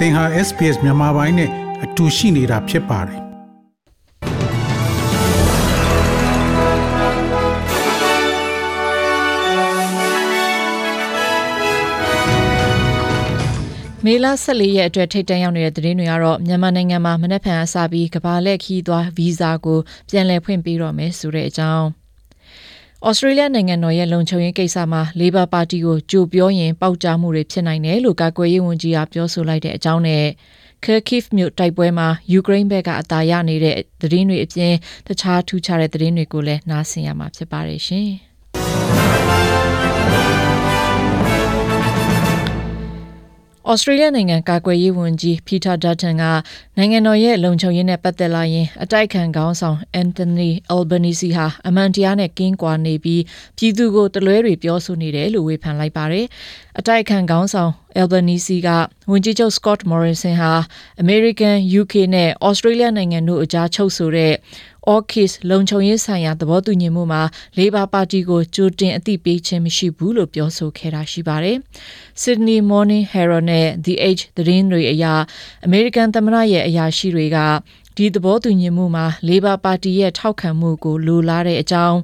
သင်ဟာ SPS မြန်မာပိုင်းနဲ့အတူရှိနေတာဖြစ်ပါတယ်မေလ14ရက်အတွက်ထိတ်တန့်ရောက်နေတဲ့သတင်းတွေကတော့မြန်မာနိုင်ငံမှာမနက်ဖြန်အစပြီးကဘာလက်ခီးသွားဗီဇာကိုပြန်လည်ဖွင့်ပေးတော့မယ်ဆိုတဲ့အကြောင်း ဩစတြေးလျနိုင်ငံတော်ရဲ့လုံခြုံရေးကိစ္စမှာ Labor Party ကိုကြိုပြောရင်ပေါက်ကြားမှုတွေဖြစ်နိုင်တယ်လို့ကာကွယ်ရေးဝန်ကြီးကပြောဆိုလိုက်တဲ့အကြောင်းနဲ့ Kharkiv မြို့တိုက်ပွဲမှာယူကရိန်းဘက်ကအသာရနေတဲ့သတင်းတွေအပြင်တခြားထူးခြားတဲ့သတင်းတွေကိုလည်းနားဆင်ရမှာဖြစ်ပါတယ်ရှင်။ ဩစတြေးလျနိုင်ငံကာကွယ်ရေးဝန်ကြီးပီတာဒါတန်ကနိုင်ငံတော်ရဲ့လုံခြုံရေးနဲ့ပတ်သက်လာရင်အတိုက်ခံခေါင်းဆောင်အန်တိုနီအယ်ဘနီစီဟာအမှန်တရားနဲ့ကင်းကွာနေပြီးပြည်သူကိုတလွဲတွေပြောဆိုနေတယ်လို့ဝေဖန်လိုက်ပါတယ်။အတိုက်ခံခေါင်းဆောင်အယ်ဘနီစီကဝန်ကြီးချုပ်စကော့မော်ရီဆန်ဟာအမေရိကန် UK နဲ့ဩစတြေးလျနိုင်ငံတို့အကြားချုပ်ဆိုတဲ့ AUKUS လုံခြုံရေးဆိုင်ရာသဘောတူညီမှုမှာ Labor Party ကိုကြိုတင်အသိပေးခြင်းမရှိဘူးလို့ပြောဆိုခဲ့တာရှိပါတယ်။ Sydney Morning Herald နဲ့ The Age သတင်းတွေအရအမေရိကန်သမ္မတရဲ့အရာရှိတွေက ဒီသဘောတူညီမှုမှာ Labor Party ရဲ့ထောက်ခံမှုကိုလိုလားတဲ့အကြောင်း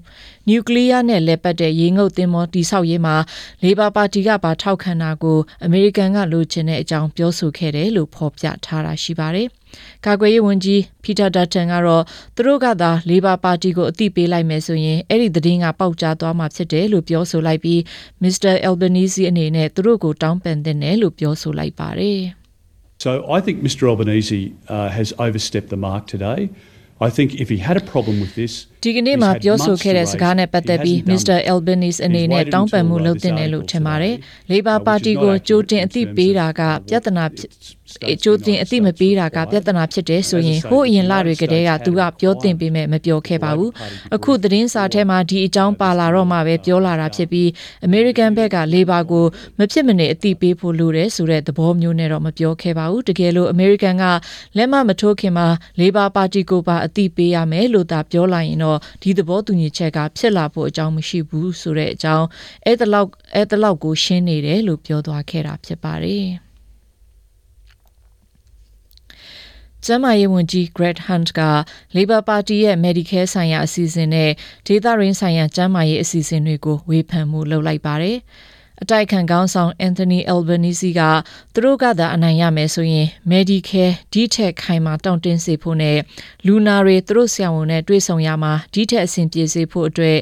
နျူကလ িয়ার နဲ့လက်ပတ်တဲ့ရေငုပ်သင်္ဘောတိဆောက်ရေးမှာ Labor Party ကပါထောက်ခံတာကိုအမေရိကန်ကလိုချင်တဲ့အကြောင်းပြောဆိုခဲ့တယ်လို့ဖော်ပြထားတာရှိပါတယ်။ကာကွယ်ရေးဝန်ကြီးပီတာဒါတန်ကတော့သူတို့ကသာ Labor Party ကိုအသိပေးလိုက်မယ်ဆိုရင်အဲ့ဒီသတင်းကပေါက်ကြားသွားမှာဖြစ်တယ်လို့ပြောဆိုလိုက်ပြီး Mr. Albanese အနေနဲ့သူတို့ကိုတောင်းပန်တဲ့နယ်လို့ပြောဆိုလိုက်ပါတယ်။ So I think Mr Albanese uh, has overstepped the mark today. I think if he had a problem with this ဒီကနေ့မှာပြောဆိုခဲ့တဲ့စကားနဲ့ပတ်သက်ပြီး Mr. Albanese အနေနဲ့တောင်းပန်မှုလုပ်တင်တယ်လို့ထင်ပါတယ်။ Labor Party ကိုကြိုတင်အသိပေးတာကပြဿနာ ကြိုတင်အသိမပေးတာကပြဿနာဖြစ်တယ်ဆိုရင်ဟိုအရင်လတွေကတည်းကသူကပြောတင်ပေးမဲ့မပြောခဲ့ပါဘူး။အခုသတင်းစာထဲမှာဒီအကြောင်းပါလာတော့မှပဲပြောလာတာဖြစ်ပြီး American ဘက်က Labor ကိုမဖြစ်မနေအသိပေးဖို့လိုတယ်ဆိုတဲ့သဘောမျိုးနဲ့တော့မပြောခဲ့ပါဘူး။တကယ်လို့ American ကလက်မမထိုးခင်မှာ Labor Party ကိုပါအသိပေးရမယ်လို့သာပြောလိုက်ရင်တော့ဒီသဘောတူညီချက်ကဖြစ်လာဖို့အကြောင်းမရှိဘူးဆိုတဲ့အကြောင်းအဲ့တလောက်အဲ့တလောက်ကိုရှင်းနေတယ်လို့ပြောသွားခဲ့တာဖြစ်ပါတယ်။ ကျန်းမာရေးဝန်ကြီး Greg Hunt က Labor Party ရဲ့ Medicare ဆိုင်ရာအစီအစဉ်နဲ့ဒေသရင်းဆိုင်ရာကျန်းမာရေးအစီအစဉ်တွေကိုဝေဖန်မှုလုပ်လိုက်ပါတယ်။အတိုက်ခံကောင်းဆောင် Anthony Albanese ကသူတို့ကသာအနိုင်ရမယ်ဆိုရင် Medicare ဒီထက်ခိုင်မာတောင့်တင်းစေဖို့နဲ့လူနာတွေသူတို့ဆရာဝန်နဲ့တွေ့ဆုံရမှာဒီထက်အဆင်ပြေစေဖို့အတွက်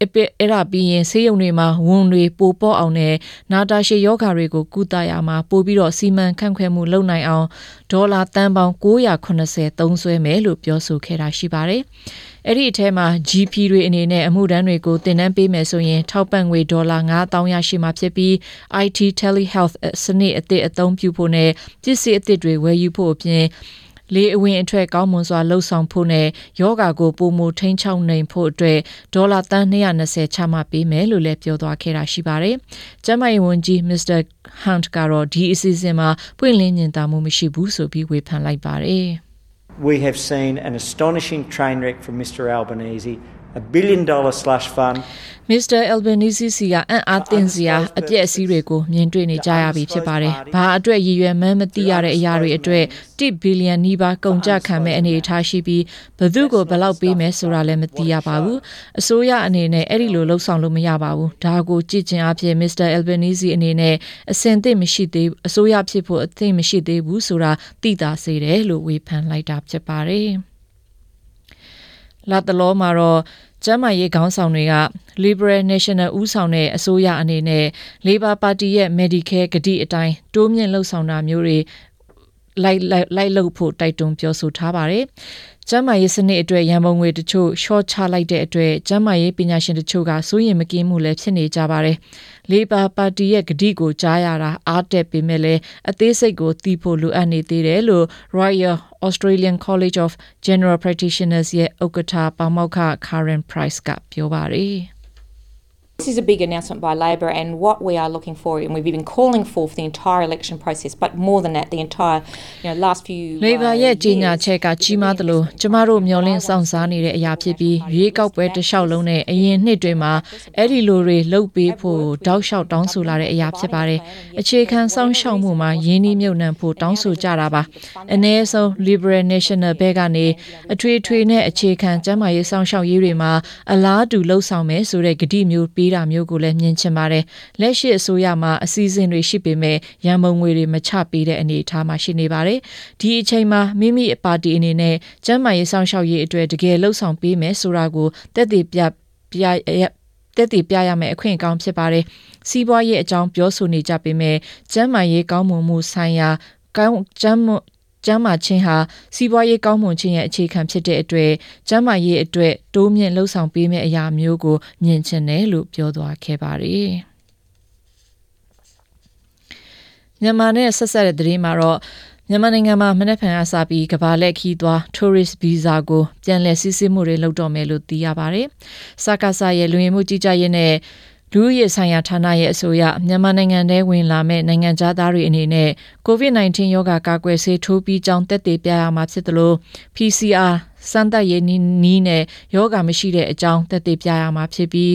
အဲ့ဒါပြီးရင်ဆေးရုံတွေမှာဝန်တွေပိုပေါ့အောင်နဲ့နာတာရှည်ယောဂါတွေကိုကုသရမှာပို့ပြီးတော့စီမံခန့်ခွဲမှုလုပ်နိုင်အောင်ဒေါ်လာတန်ပေါင်း980သုံးစွဲမယ်လို့ပြောဆိုခဲ့တာရှိပါတယ်။အဲ့ဒီအထဲမှာ GP တွေအနေနဲ့အမှုတန်းတွေကိုတင်နန်းပေးမယ်ဆိုရင်ထောက်ပံ့ငွေဒေါ်လာ9000ရရှိမှာဖြစ်ပြီး IT telehealth စနစ်အသစ်အသုံးပြုဖို့နဲ့ပစ္စည်းအသစ်တွေဝယ်ယူဖို့အပြင် လေအဝင်အထွက်ကောင်းမွန်စွာလှုပ်ဆောင်ဖို့နဲ့ယောဂါကိုပုံမူထိန်းချောင်းနိုင်ဖို့အတွက်ဒေါ်လာတန်း220ချမှတ်ပေးမယ်လို့လည်းပြောသွားခဲ့တာရှိပါတယ်။ကျမရေးဝန်ကြီး Mr. Hunt ကတော့ဒီအစီအစဉ်မှာပွင့်လင်းမြင်သာမှုမရှိဘူးဆိုပြီးဝေဖန်လိုက်ပါတယ်။ We have seen an astonishing train wreck from Mr Albanese a billion dollar slush fund Mr. Albanese စီကအံ့အားသင့်စရာအပြည့်အစည်းတွေကိုမြင်တွေ့နေကြရပြီဖြစ်ပါတယ်။ဘာအတွက်ရည်ရွယ်မှန်းမသိရတဲ့အရာတွေအတွက်1ဘီလီယံနီးပါးကုန်ကျခံမဲ့အနေအထားရှိပြီးဘသူကိုဘယ်လောက်ပေးမယ်ဆိုတာလည်းမသိရပါဘူး။အစိုးရအနေနဲ့အဲ့ဒီလိုလှုပ်ဆောင်လို့မရပါဘူး။ဒါကိုကြည့်ချင်အဖြစ် Mr. Albanese အနေနဲ့အစင်သင့်မရှိသေးအစိုးရဖြစ်ဖို့အသင့်မရှိသေးဘူးဆိုတာသိတာစေတယ်လို့ဝေဖန်လိုက်တာဖြစ်ပါတယ်။ လာတလောမှာတော့ကျမ်းမာရေးခေါင်းဆောင်တွေက Liberal National ဦးဆောင်တဲ့အစိုးရအနေနဲ့ Labor Party ရဲ့ Medicare ကတိအတိုင်းတိုးမြင့်လှုပ်ဆောင်တာမျိုးတွေလိုက်လိုက်လုပ်ဖို့တိုက်တွန်းပြောဆိုထားပါတယ်။ ကျန်းမာရေးစနစ်အတွက်ရန်ပုံငွေတချို့ရှော့ချလိုက်တဲ့အတွက်ကျန်းမာရေးပညာရှင်တချို့ကစိုးရိမ်မကင်းမှုလည်းဖြစ်နေကြပါတယ်။ Labor Party ရဲ့ဂတိကိုကြားရတာအားတက်ပေမဲ့လည်းအသေးစိတ်ကိုသိဖို့လိုအပ်နေသေးတယ်လို့ Royal Australian College of General Practitioners ရဲ့ဥက္ကဋ္ဌပါမောက္ခ Karen Price ကပြောပါတယ်။ This is a big announcement by Labor, and what we are looking for, and we've been calling for for the entire election process, but more than that, the entire, you know, last few. uh, လေဘာရဲ့ကြီးညာ years, ချက်ကကြီးမားသလိုကျမတို့မျှော်လင့်စောင့်စားနေတဲ့အရာဖြစ်ပြီးရွေးကောက်ပွဲတစ်လျှောက်လုံးနဲ့အရင်နှစ်တွေမှာအဲ့ဒီလိုတွေလှုပ်ပေးဖို့တောက်လျှောက်တောင်းဆိုလာတဲ့အရာဖြစ်ပါတယ်။အခြေခံစောင့်ရှောက်မှုမှာရင်းနှီးမြုပ်နှံဖို့တောင်းဆိုကြတာပါ။အ ਨੇ ဆုံး Liberal National ဘက်ကနေအထွေထွေနဲ့အခြေခံကျန်းမာရေးစောင့်ရှောက်ရေးတွေမှာအလားတူလှုပ်ဆောင်မယ်ဆိုတဲ့ကတိမျိုးပေးတာမျိုးကိုလည်းမြင်ချင်ပါတယ်။လက်ရှိအစိုးရမှာအစည်းအဝေးတွေရှိပေမဲ့ရန်ပုံငွေတွေမချပေးတဲ့အနေအထားမှာရှိနေပါတယ်။ဒီအချိန်မှာမိမိပါတီအနေနဲ့ကျန်းမာရေးစောင့်ရှောက်ရေးအတွက်တကယ်လှုပ်ဆောင်ပေးမယ်ဆိုတာကိုတက်တည်ပြပြတက်တည်ပြရမယ့်အခွင့်အကောင်းဖြစ်ပါတယ်။စီးပွားရေးအကြောင်းပြောဆိုနေကြပေမဲ့ကျန်းမာရေးကောင်းမွန်မှုဆိုင်ရာကောင်းကျန်းမာ ကျမ်းမာခြင်းဟာစီးပွားရေးကောင်းမွန်ခြင်းရဲ့အခြေခံဖြစ်တဲ့အတွက်ကျမ်းမာရေးအတွက်တိုးမြင့်လှုပ်ဆောင်ပေးမယ့်အရာမျိုးကိုမြင်ချင်တယ်လို့ပြောသွားခဲ့ပါတယ်။မြန်မာနဲ့ဆက်ဆက်တဲ့သတင်းမှာတော့မြန်မာနိုင်ငံမှာမနေ့ဖန်အစားပြီးကဘာလက်ခီးသွား tourist visa ကိုပြန်လည်စစ်ဆေးမှုတွေလုပ်တော့မယ်လို့သိရပါတယ်။စကားဆာရဲ့လူဝင်မှုကြီးကြပ်ရေးနဲ့ လူရဲဆိုင်ရာဌာနရဲ့အဆိုအရမြန်မာနိုင်ငံထဲဝင်လာမဲ့နိုင်ငံသားတွေအနေနဲ့ COVID-19 ရောဂါကာကွယ်ဆေးထိုးပြီးကြောင်းတက်သေးပြရမှာဖြစ်တယ်လို့ PCR စမ်းသပ်ရေးနီးနဲ့ရောဂါမရှိတဲ့အကြောင်းတက်သေးပြရမှာဖြစ်ပြီး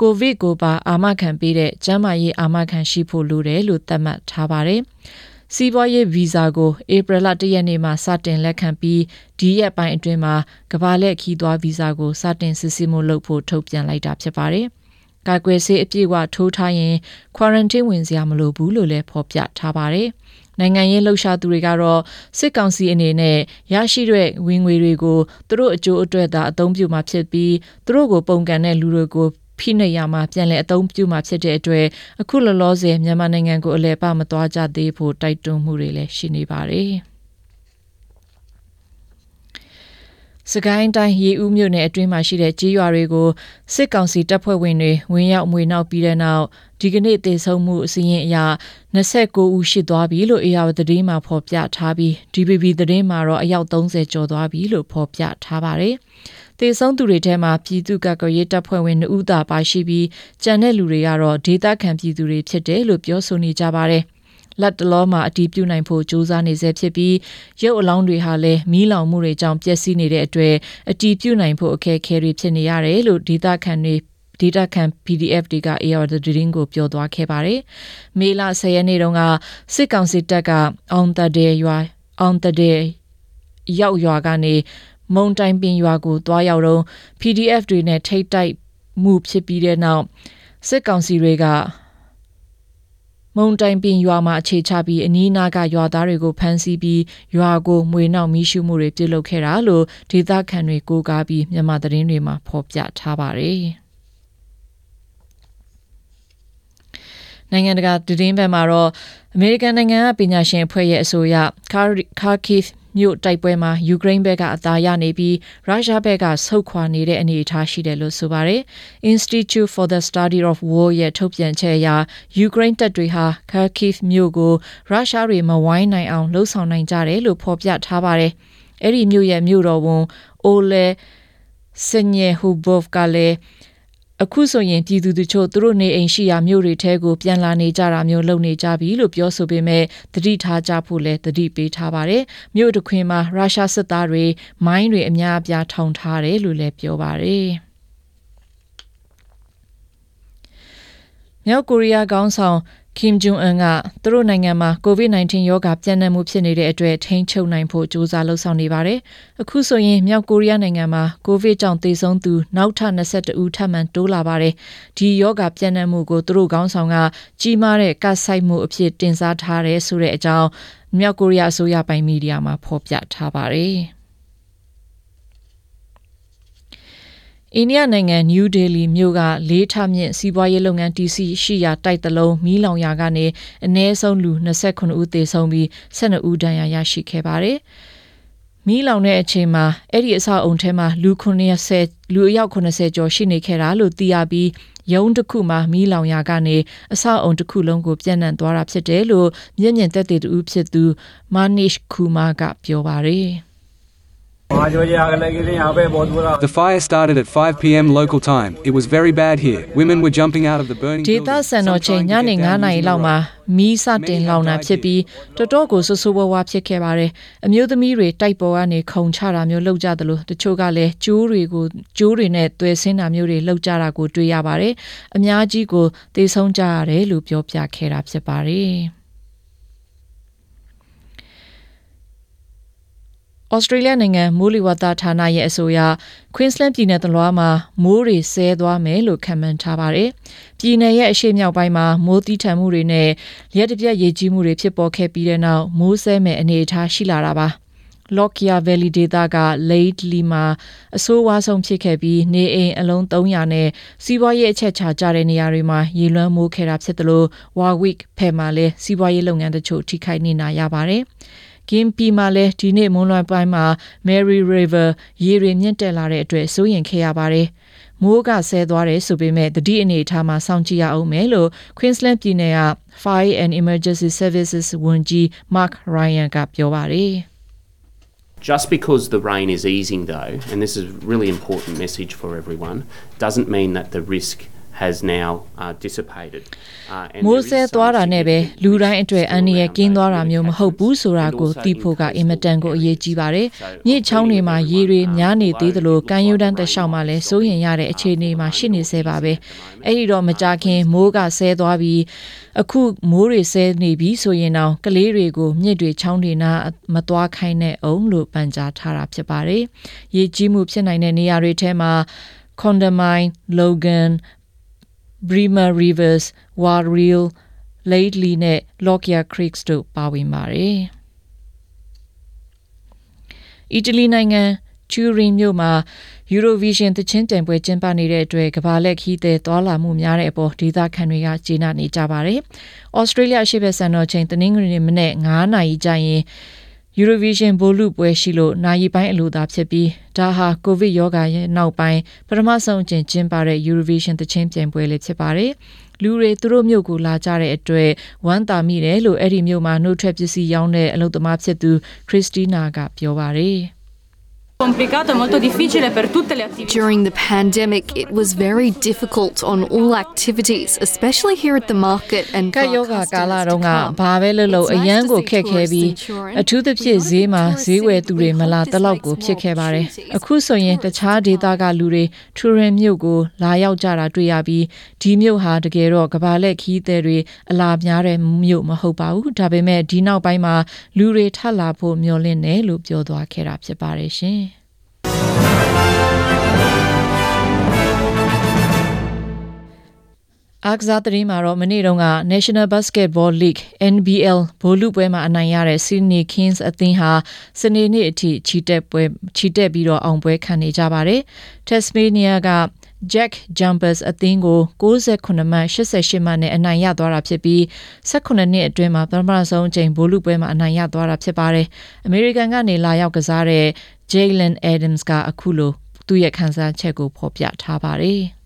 ကိုဗစ်ကိုပါအာမခံပေးတဲ့ကျန်းမာရေးအာမခံရှိဖို့လိုတယ်လို့သတ်မှတ်ထားပါတယ်။စီးပွားရေးဗီဇာကိုဧပြီလ၁ရက်နေ့မှာစတင်လက်ခံပြီးဒီရက်ပိုင်းအတွင်းမှာကမ္ဘာလက်ခီးသွားဗီဇာကိုစတင်စစ်ဆေးမှုလုပ်ဖို့ထုတ်ပြန်လိုက်တာဖြစ်ပါတယ်။ ကာကွယ်ဆေးအပြည့်အဝထိုးထားရင် quarantine ဝင်စရာမလိုဘူးလို့လည်းဖော်ပြထားပါတယ်။နိုင်ငံရေးလှုပ်ရှားသူတွေကတော့စစ်ကောင်စီအနေနဲ့ရရှိတဲ့ဝင်ငွေတွေကိုသူတို့အကျိုးအတွက်သာအသုံးပြုမှာဖြစ်ပြီးသူတို့ကိုပုံကန်တဲ့လူတွေကိုဖိနှိပ်ရမှာပြန်လည်အသုံးပြုမှာဖြစ်တဲ့အတွက်အခုလောလောဆယ်မြန်မာနိုင်ငံကိုအလဲပမသွားကြသေးဖို့တိုက်တွန်းမှုတွေလည်းရှိနေပါတယ်။ စကိုင်းတိုင်းရေဦးမြို့နယ်အတွင်းမှာရှိတဲ့ကြေးရွာတွေကိုစစ်ကောင်စီတပ်ဖွဲ့ဝင်တွေဝင်ရောက်မွေနှောက်ပြီးတဲ့နောက်ဒီကနေ့တေဆုံးမှုအစည်းအဝေးအရ29ဦးရှိသွားပြီလို့အေယာဝတသတင်းမှာဖော်ပြထားပြီး DBB သတင်းမှာတော့အယောက်30ကျော်သွားပြီလို့ဖော်ပြထားပါတယ်။တေဆုံးသူတွေထဲမှာပြည်သူ့ကကွယ်ရေးတပ်ဖွဲ့ဝင်2ဦးသာပါရှိပြီးကြံတဲ့လူတွေကတော့ဒေသခံပြည်သူတွေဖြစ်တယ်လို့ပြောဆိုနေကြပါတယ်။ လက်တလောမှာအတီးပြုတ်နိုင်ဖို့ကြိုးစားနေဆဲဖြစ်ပြီးရုပ်အလောင်းတွေဟာလည်းမီးလောင်မှုတွေကြောင့်ပျက်စီးနေတဲ့အတွက်အတီးပြုတ်နိုင်ဖို့အခက်အခဲတွေဖြစ်နေရတယ်လို့ဒေသခံတွေဒေတာခံ PDF တွေက AR သတင်းကိုပြောသွားခဲ့ပါတယ်။မေလ10ရက်နေ့တုန်းကစစ်ကောင်စီတပ်ကအောင်တတဲ့ရွာအောင်တတဲ့ရောက်ရွာကနေမုံတိုင်ပင်ရွာကိုတွားရောက်တော့ PDF တွေနဲ့ထိတ်တိုက်မှုဖြစ်ပြီးတဲ့နောက်စစ်ကောင်စီတွေက မုံတိုင်ပင်ရွာမှာအခြေချပြီးအနီးနားကရွာသားတွေကိုဖမ်းဆီးပြီးရွာကိုမွေနှောက်မီးရှို့မှုတွေပြုလုပ်ခဲ့တာလို့ဒေသခံတွေကိုကားပြီးမြန်မာသတင်းတွေမှာဖော်ပြထားပါတယ်။နိုင်ငံတကာသတင်းဘက်မှာတော့အမေရိကန်နိုင်ငံကပညာရှင်အဖွဲ့ရဲ့အဆိုအရခါကီဖ် မြို့တိုက်ပွဲမှာယူကရိန်းဘက်ကအသာရနေပြီးရုရှားဘက်ကဆုတ်ခွာနေတဲ့အနေအထားရှိတယ်လို့ဆိုပါတယ်။ Institute for the Study of War ရဲ့ထုတ်ပြန်ချက်အရယူကရိန်းတပ်တွေဟာ Kharkiv မြို့ကိုရုရှားတွေမဝိုင်းနိုင်အောင်လှုံ့ဆော်နိုင်ကြတယ်လို့ဖော်ပြထားပါတယ်။အဲ့ဒီမြို့ရဲ့မြို့တော်ဝန်အိုလေစညေဟူဘော့ဗ်ကလည်း အခုဆိုရင်ပြည်သူတို့ချို့သူတို့နေအိမ်ရှိရာမြို့တွေထဲကိုပြန်လာနေကြတာမျိုးလုပ်နေကြပြီလို့ပြောဆိုပေမဲ့တတိထားကြဖို့လည်းတတိပေးထားပါတယ်။မြို့တစ်ခွင်မှာရုရှားစစ်သားတွေမိုင်းတွေအများအပြားထောင်ထားတယ်လို့လည်းပြောပါတယ်။မြောက်ကိုရီးယားခေါင်းဆောင် Kim Jong Un ကသူတို့နိုင်ငံမှာ COVID-19 ရောဂါပြန့်နှံ့မှုဖြစ်နေတဲ့အတွက်ထိန်းချုပ်နိုင်ဖို့ကြိုးစားလှုံ့ဆော်နေပါတယ်။အခုဆိုရင်မြောက်ကိုရီးယားနိုင်ငံမှာ COVID ကြောင့်သေဆုံးသူနောက်ထပ်22ဦးထပ်မံတိုးလာပါတယ်။ဒီရောဂါပြန့်နှံ့မှုကိုသူတို့ခေါင်းဆောင်ကကြီးမားတဲ့ကတ်ဆိုင်မှုအဖြစ်တင်စားထားတယ်ဆိုတဲ့အကြောင်းမြောက်ကိုရီးယားအစိုးရပိုင်မီဒီယာမှာဖော်ပြထားပါတယ်။ အိန္ဒိယနိုင်ငံနယူးဒေလီမြို့ကလေးထမြင့်စီးပွားရေးလုပ်ငန်းတည်ရှိရှိရာတိုက်တလုံးမီးလောင်ရာကနေအ ਨੇ ဆုံးလူ29ဦးသေဆုံးပြီး12ဦးဒဏ်ရာရရှိခဲ့ပါတယ်။မီးလောင်တဲ့အချိန်မှာအဲ့ဒီအဆောက်အုံထဲမှာလူ90လူအယောက်80ကျော်ရှိနေခဲ့တာလို့သိရပြီးရုံးတစ်ခုမှာမီးလောင်ရာကနေအဆောက်အုံတစ်ခုလုံးကိုပြန့်နှံ့သွားတာဖြစ်တယ်လို့မျက်မြင်သက်သေတူဖြစ်သူမာနစ်ခူမာကပြောပါတယ်။ The fire started at 5 p.m. local time. It was very bad here. Women were jumping out of the burning ဒေသ buildings, စံတော် some ချိန် trying ည to နေ get 9 down နာရီ using လောက် the မှာ rope. မီးစတင်လောင်တာဖြစ်ပြီးတော်တော်ကိုဆူဆူဝါးဝါဖြစ်ခဲ့ပါတယ်အမျိုးသမီးတွေတိုက်ပေါ်ကနေခုံချတာမျိုးလုပ်ကြသလိုတချို့ကလည်းကျိုးတွေကိုကျိုးတွေနဲ့သွယ်ဆင်းတာမျိုးတွေလုပ်ကြတာကိုတွေ့ရပါတယ်အများကြီးကိုသေဆုံးကြရတယ်လို့ပြောပြခဲ့တာဖြစ်ပါတယ် ဩစတြေးလျနိုင်ငံမိုးလေဝသဌာနရဲ့အဆိုအရ Queensland ပြည်နယ်တလွှားမှာမိုးတွေဆဲသွားမယ်လို့ခန့်မှန်းထားပါတယ်။ပြည်နယ်ရဲ့အရှေ့မြောက်ပိုင်းမှာမိုးတီးထန်မှုတွေနဲ့လျှက်တစ်ပြက်ရေကြီးမှုတွေဖြစ်ပေါ်ခဲ့ပြီးတဲ့နောက်မိုးဆဲမဲ့အနေအထားရှိလာတာပါ။ Lockyer Valley ဒေသက Lately မှာအဆိုးဝါးဆုံးဖြစ်ခဲ့ပြီးနေအိမ်အလုံး300နဲ့စီးပွားရေးအချက်ချာကြတဲ့နေရာတွေမှာရေလွှမ်းမိုးခဲ့တာဖြစ်သလို Warwick ဖက်မှာလည်းစီးပွားရေးလုပ်ငန်းတချို့ထိခိုက်နေနာရပါတယ်။ ကင်းပီမှာလည်းဒီနေ့မွန်းလွယ်ပိုင်းမှာ Mary River ရေတွေမြင့်တက်လာတဲ့အတွက်စိုးရိမ်ခဲ့ရပါတယ်။မိုးကဆဲသွားတယ်ဆိုပေမဲ့တတိအနေအထားမှာစောင့်ကြည့်ရအောင်မယ်လို့ Queensland ပြည်နယ်က Fire and Emergency Services ဝန်ကြီး Mark Ryan ကပြောပါတယ်။ Just because the rain is easing, though, and this is a really important message for everyone, doesn't mean that the risk has now uh, dissipated. Uh, and မိုး there ဆဲ is some သွားတာနဲ့ပဲ significant လူတိုင်းအတွက် risk အန္တရာယ် still ကင်းသွားတာ around မျိုးမ those ဟုတ်ဘူးဆိုတာ catchments ကို and သိဖို့က also အင်မတန်ကိုအရေးကြီးပါတယ် So, မြစ်ချောင်းတွေမှာ I'm ရေတွေ feeling များနေ everyone, သေးသလို although ကမ်းရိုးတန်း it တစ် looks လျှောက်မှာ like လည်း the စိုးရိ rain မ်ရတဲ့ is အခြေအနေမှာ stopping ရှိနေဆဲပါပဲ at the moment. အဲ့ဒီတော့မကြခင်မိုးကဆဲသွားပြီးအခုမိုးတွေဆဲနေပြီဆိုရင်တော့ကလေးတွေကိုမြစ်တွေချောင်းတွေနားမသွားခိုင်းတဲ့အောင်လို့ပန်ကြားထားတာဖြစ်ပါတယ်ရေကြီးမှုဖြစ်နိုင်တဲ့နေရာတွေထဲမှာ Condamine, Logan, Bremer Rivers, Warreel, Lately နဲ့ Lockyer Creeks တို့ပါဝင်ပါတယ်။အီတလီနိုင်ငံချူရင်မြို့မှာ Eurovision သချင်းပြိုင်ပွဲကျင်းပနေတဲ့အတွက်ကမ္ဘာလက်ခီးတဲ့သွာလာမှုများတဲ့အပေါ်ဒေသခံတွေကကျေနပ်နေကြပါတယ်။ Australia အရှေ့ဘက်စံတော်ချိန်တနင်္ဂနွေနေ့မနေ့9နာရီကျရင် Eurovision ဘိုလ်လုပွဲရှိလို့နိုင်ပိုင်းအလိုသာဖြစ်ပြီးဒါဟာကိုဗစ်ရောဂါရဲ့နောက်ပိုင်းပထမဆုံးအကြိမ်ကျင်းပတဲ့ Eurovision သချင်းပြိုင်ပွဲလေးဖြစ်ပါတယ်။လူတွေသူတို့မြို့ကိုလာကြတဲ့အတွက်ဝမ်းသာမိတယ်လို့အဲ့ဒီမြို့မှာနှုတ်ထွက်ပစ္စည်းရောင်းတဲ့အလုပ်သမားဖြစ်သူခရစ်စတီနာကပြောပါတယ်။ During the pandemic, it was very difficult on all activities, especially here at the market and ကပ် for ယော our ဂါကာလ customers တုန်းက to come. ဘာပဲလုပ်လို့ It's အ nice ရန် to ကို see ခက်ခဲပြီး tourists ensuring အထူးသဖြင့်ဈေးမှာဈေးဝယ်သူတွေမလာတလောက်ကိုဖြစ်ခဲ့ပါတယ်အခုဆိုရင်တခြားဒေသကလူတွေထူရင်မြို့ကိုလာရောက်ကြတာတွေ့ရပြီးဒီမြို့ဟာတကယ်တော့ကဘာလက်ခီးသည်တွေအလာများတဲ့မြို့မဟုတ်ပါဘူးဒါပေမဲ့ဒီနောက်ပိုင်းမှာလူတွေထပ်လာဖို့မျှော်လင့်တယ်လို့ပြောသွားခဲ့တာဖြစ်ပါတယ်ရှင် အားကစားသတင်းမှာတော့မနေ့တုန်းက National Basketball League NBL ဘိုလ်လုပွဲမှာအနိုင်ရတဲ့ Sydney Kings အသင်းဟာစနေနေ့အထိချီတက်ပွဲချီတက်ပြီးတော့အောင်ပွဲခံနေကြပါတယ်။ Tasmania က Jack Jumpers အသင်းကို68မှတ်88မှတ်နဲ့အနိုင်ရသွားတာဖြစ်ပြီး18နှစ်အတွင်းမှာပထမဆုံးအကြိမ်ဘိုလ်လုပွဲမှာအနိုင်ရသွားတာဖြစ်ပါတယ်။ American ကနေလာရောက်ကစားတဲ့ Jalen Adams ကအခုလိုသူ့ရဲ့ခံစားချက်ကိုဖော်ပြထားပါတယ်။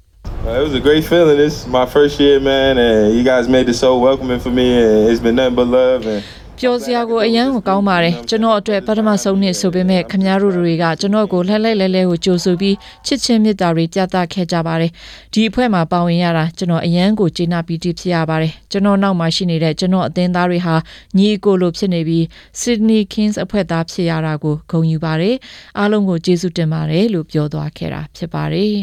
Uh, it was a great feeling. This is my first year, man, and you guys made it so welcoming for me, and it's been nothing but love. And ပျော်စရာကိုအယမ်းကိုကောင်းပါတယ်ကျွန်တော်အတွက်ပထမဆုံးနှစ်ဆိုပေမဲ့ခမရတို့တွေကကျွန်တော်ကိုလှိုက်လိုက်လဲလဲကိုကြိုဆိုပြီးချစ်ချင်းမေတ္တာတွေပြသခဲ့ကြပါတယ်ဒီအဖွဲ့မှာပါဝင်ရတာကျွန်တော်အယမ်းကိုကျေနပ်ပြီးတည်ဖြစ်ရပါတယ်ကျွန်တော်နောက်မှာရှိနေတဲ့ကျွန်တော်အသင်းသားတွေဟာညီအကိုလိုဖြစ်နေပြီး Sydney Kings အဖွဲ့သားဖြစ်ရတာကိုဂုဏ်ယူပါတယ်အားလုံးကိုကျေးဇူးတင်ပါတယ်လို့ပြောသွားခဲ့တာဖြစ်ပါတယ်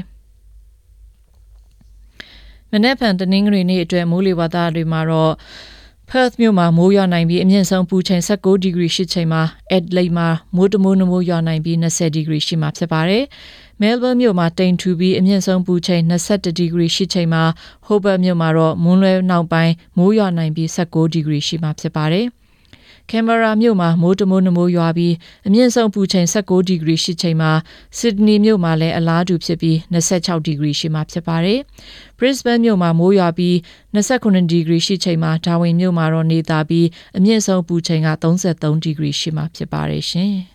မနေ့ဖန်တနင်္ဂနွေနေ့အတွက်မိုးလေဝသတွေမှာတော့ Perth မြို့မှာမိုးရွာနိုင်ပြီးအမြင့်ဆုံးပူချိန်16ဒီဂရီရှိချိန်မှာ Adelaide မှာမိုးတမိုးနှမိုးရွာနိုင်ပြီး20ဒီဂရီရှိမှာဖြစ်ပါတယ်။ Melbourne မြို့မှာတိမ်ထူပြီးအမြင့်ဆုံးပူချိန်21ဒီဂရီရှိချိန်မှာ Hobart မြို့မှာတော့မွန်းလွဲနောက်ပိုင်းမိုးရွာနိုင်ပြီး19ဒီဂရီရှိမှာဖြစ်ပါတယ်။ Canberra မြို့မှာမိုးတမိုးနှမိုးရွာပြီးအမြင့်ဆုံးပူချိန်16ဒီဂရီရှိချိန်မှာ Sydney မြို့မှာလည်းအလားတူဖြစ်ပြီး26ဒီဂရီရှိမှာဖြစ်ပါတယ်။ Brisbane မြို့မှာမိုးရွာပြီး29ဒီဂရီရှိချိန်မှာ Darwin မြို့မှာတော့နေသားပြီးအမြင့်ဆုံးပူချိန်က33ဒီဂရီရှိမှာဖြစ်ပါတယ်ရှင်။